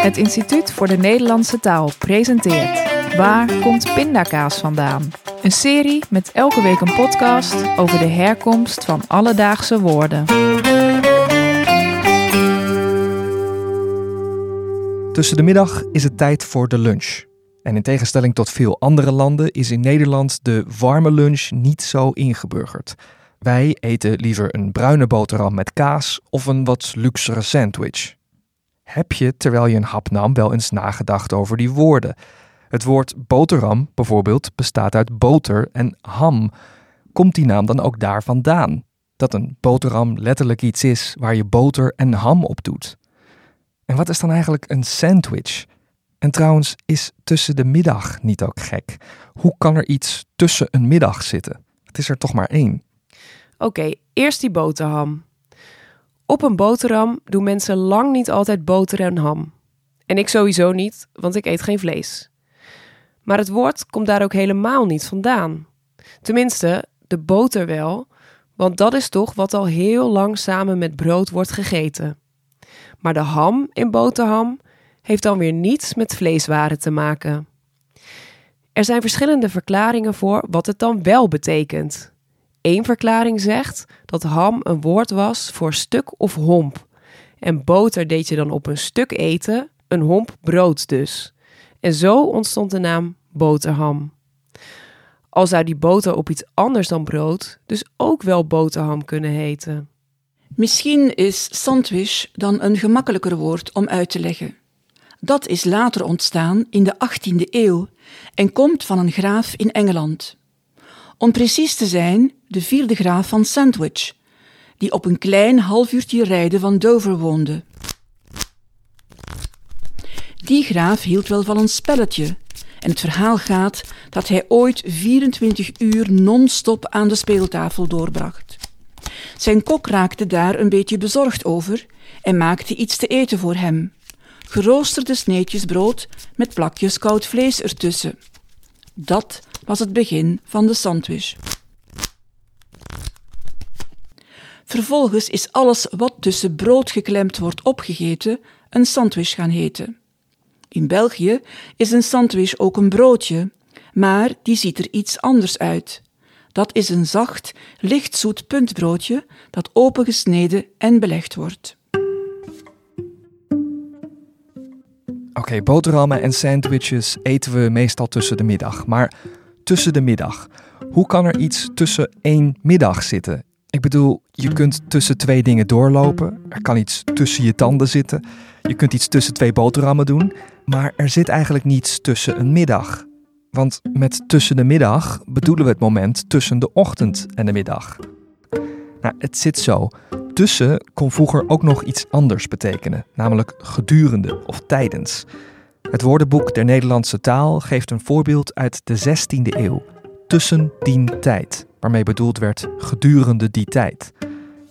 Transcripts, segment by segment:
Het Instituut voor de Nederlandse Taal presenteert Waar komt pindakaas vandaan? Een serie met elke week een podcast over de herkomst van alledaagse woorden. Tussen de middag is het tijd voor de lunch. En in tegenstelling tot veel andere landen is in Nederland de warme lunch niet zo ingeburgerd. Wij eten liever een bruine boterham met kaas of een wat luxere sandwich. Heb je, terwijl je een hap nam, wel eens nagedacht over die woorden? Het woord boterham bijvoorbeeld bestaat uit boter en ham. Komt die naam dan ook daar vandaan? Dat een boterham letterlijk iets is waar je boter en ham op doet. En wat is dan eigenlijk een sandwich? En trouwens, is tussen de middag niet ook gek? Hoe kan er iets tussen een middag zitten? Het is er toch maar één. Oké, eerst die boterham. Op een boterham doen mensen lang niet altijd boter en ham. En ik sowieso niet, want ik eet geen vlees. Maar het woord komt daar ook helemaal niet vandaan. Tenminste, de boter wel, want dat is toch wat al heel lang samen met brood wordt gegeten. Maar de ham in boterham heeft dan weer niets met vleeswaren te maken. Er zijn verschillende verklaringen voor wat het dan wel betekent. Eén verklaring zegt dat ham een woord was voor stuk of homp. En boter deed je dan op een stuk eten, een homp brood dus. En zo ontstond de naam boterham. Al zou die boter op iets anders dan brood dus ook wel boterham kunnen heten. Misschien is sandwich dan een gemakkelijker woord om uit te leggen. Dat is later ontstaan in de 18e eeuw en komt van een graaf in Engeland. Om precies te zijn, de vierde graaf van Sandwich, die op een klein half uurtje rijden van Dover woonde. Die graaf hield wel van een spelletje en het verhaal gaat dat hij ooit 24 uur non-stop aan de speeltafel doorbracht. Zijn kok raakte daar een beetje bezorgd over en maakte iets te eten voor hem. Geroosterde sneetjes brood met plakjes koud vlees ertussen. Dat was het begin van de sandwich. Vervolgens is alles wat tussen brood geklemd wordt opgegeten een sandwich gaan heten. In België is een sandwich ook een broodje, maar die ziet er iets anders uit. Dat is een zacht, lichtzoet puntbroodje dat opengesneden en belegd wordt. Oké, boterhammen en sandwiches eten we meestal tussen de middag. Maar tussen de middag, hoe kan er iets tussen één middag zitten? Ik bedoel, je kunt tussen twee dingen doorlopen. Er kan iets tussen je tanden zitten. Je kunt iets tussen twee boterhammen doen. Maar er zit eigenlijk niets tussen een middag. Want met tussen de middag bedoelen we het moment tussen de ochtend en de middag. Nou, het zit zo. Tussen kon vroeger ook nog iets anders betekenen, namelijk gedurende of tijdens. Het woordenboek der Nederlandse taal geeft een voorbeeld uit de 16e eeuw. Tussen dien tijd, waarmee bedoeld werd gedurende die tijd.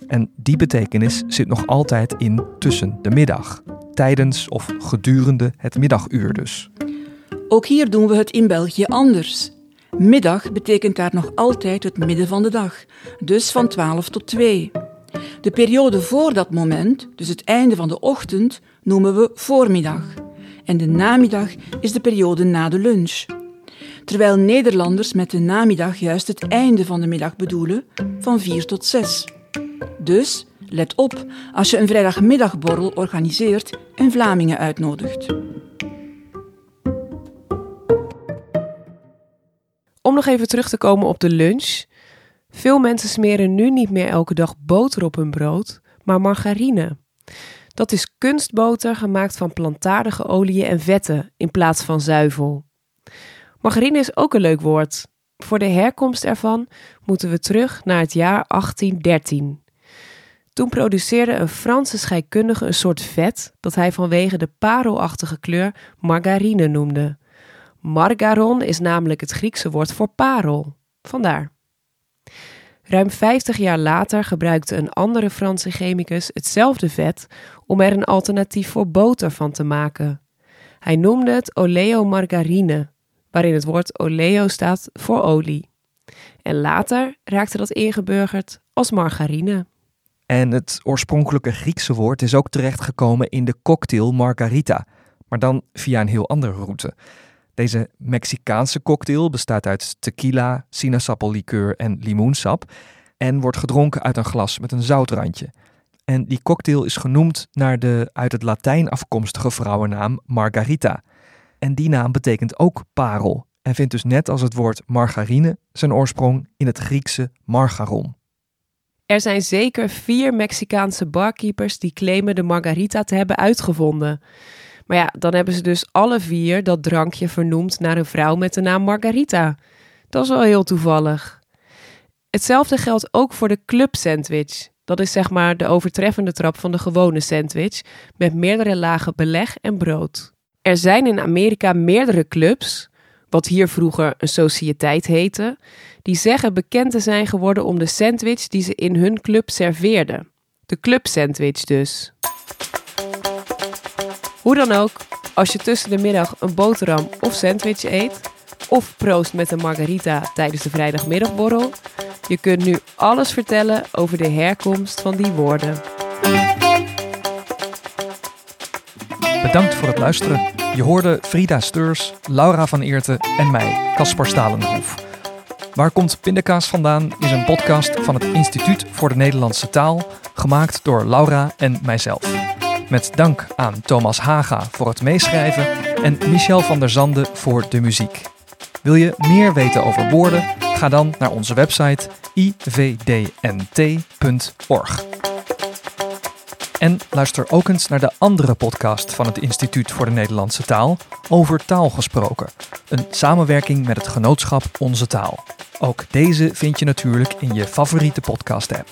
En die betekenis zit nog altijd in tussen de middag, tijdens of gedurende het middaguur dus. Ook hier doen we het in België anders. Middag betekent daar nog altijd het midden van de dag, dus van 12 tot 2. De periode voor dat moment, dus het einde van de ochtend, noemen we voormiddag. En de namiddag is de periode na de lunch. Terwijl Nederlanders met de namiddag juist het einde van de middag bedoelen, van 4 tot 6. Dus let op als je een vrijdagmiddagborrel organiseert en Vlamingen uitnodigt. Om nog even terug te komen op de lunch. Veel mensen smeren nu niet meer elke dag boter op hun brood, maar margarine. Dat is kunstboter gemaakt van plantaardige oliën en vetten in plaats van zuivel. Margarine is ook een leuk woord. Voor de herkomst ervan moeten we terug naar het jaar 1813. Toen produceerde een Franse scheikundige een soort vet dat hij vanwege de parelachtige kleur margarine noemde. Margaron is namelijk het Griekse woord voor parel. Vandaar. Ruim 50 jaar later gebruikte een andere Franse chemicus hetzelfde vet om er een alternatief voor boter van te maken. Hij noemde het oleomargarine, waarin het woord oleo staat voor olie. En later raakte dat ingeburgerd als margarine. En het oorspronkelijke Griekse woord is ook terechtgekomen in de cocktail margarita. maar dan via een heel andere route. Deze Mexicaanse cocktail bestaat uit tequila, sinaasappellikeur en limoensap en wordt gedronken uit een glas met een zoutrandje. En die cocktail is genoemd naar de uit het Latijn afkomstige vrouwennaam Margarita. En die naam betekent ook parel en vindt dus net als het woord margarine zijn oorsprong in het Griekse margaron. Er zijn zeker vier Mexicaanse barkeepers die claimen de margarita te hebben uitgevonden. Maar ja, dan hebben ze dus alle vier dat drankje vernoemd naar een vrouw met de naam Margarita. Dat is wel heel toevallig. Hetzelfde geldt ook voor de club sandwich. Dat is zeg maar de overtreffende trap van de gewone sandwich met meerdere lagen beleg en brood. Er zijn in Amerika meerdere clubs, wat hier vroeger een sociëteit heette, die zeggen bekend te zijn geworden om de sandwich die ze in hun club serveerden. De club sandwich dus. Hoe dan ook, als je tussen de middag een boterham of sandwich eet, of proost met een margarita tijdens de vrijdagmiddagborrel, je kunt nu alles vertellen over de herkomst van die woorden. Bedankt voor het luisteren. Je hoorde Frida Steurs, Laura van Eerten en mij, Caspar Stalenhoef. Waar komt Pindakaas vandaan is een podcast van het Instituut voor de Nederlandse Taal, gemaakt door Laura en mijzelf. Met dank aan Thomas Haga voor het meeschrijven en Michel van der Zande voor de muziek. Wil je meer weten over woorden? Ga dan naar onze website ivdnt.org. En luister ook eens naar de andere podcast van het Instituut voor de Nederlandse Taal over taal gesproken. Een samenwerking met het genootschap Onze Taal. Ook deze vind je natuurlijk in je favoriete podcast-app.